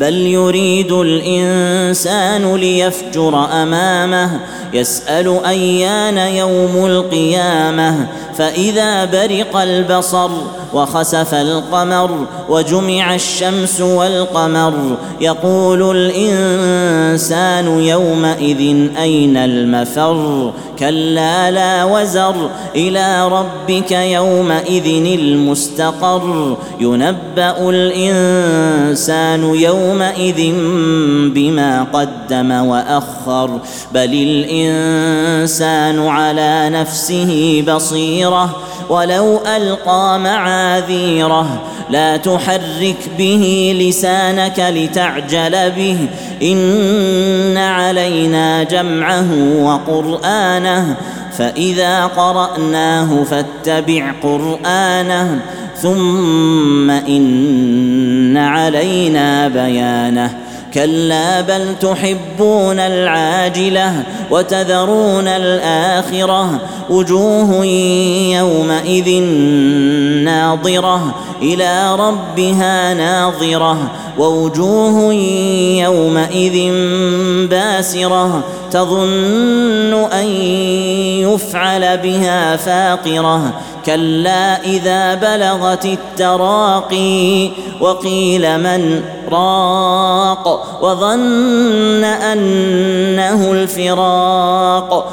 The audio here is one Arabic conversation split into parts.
بل يريد الانسان ليفجر امامه يسال ايان يوم القيامه فإذا برق البصر وخسف القمر وجمع الشمس والقمر يقول الإنسان يومئذ أين المفر؟ كلا لا وزر إلى ربك يومئذ المستقر. ينبأ الإنسان يومئذ بما قدم وأخر بل الإنسان على نفسه بصيره ولو ألقى معاذيره. لا تحرك به لسانك لتعجل به. إن علينا جمعه وقرآنه. فإذا قرأناه فاتبع قرآنه. ثم إن علينا بيانه. كلا بل تحبون العاجله وتذرون الاخره وجوه يومئذ ناظره إلى ربها ناظره ووجوه يومئذ باسره تظن ان يفعل بها فاقره كلا إذا بلغت التراقي وقيل من راق وظن أنه الفراق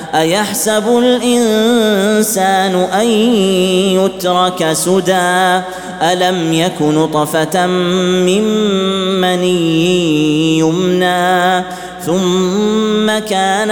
أيحسب الإنسان أن يترك سدى؟ ألم يك نطفة من مني يمنى ثم كان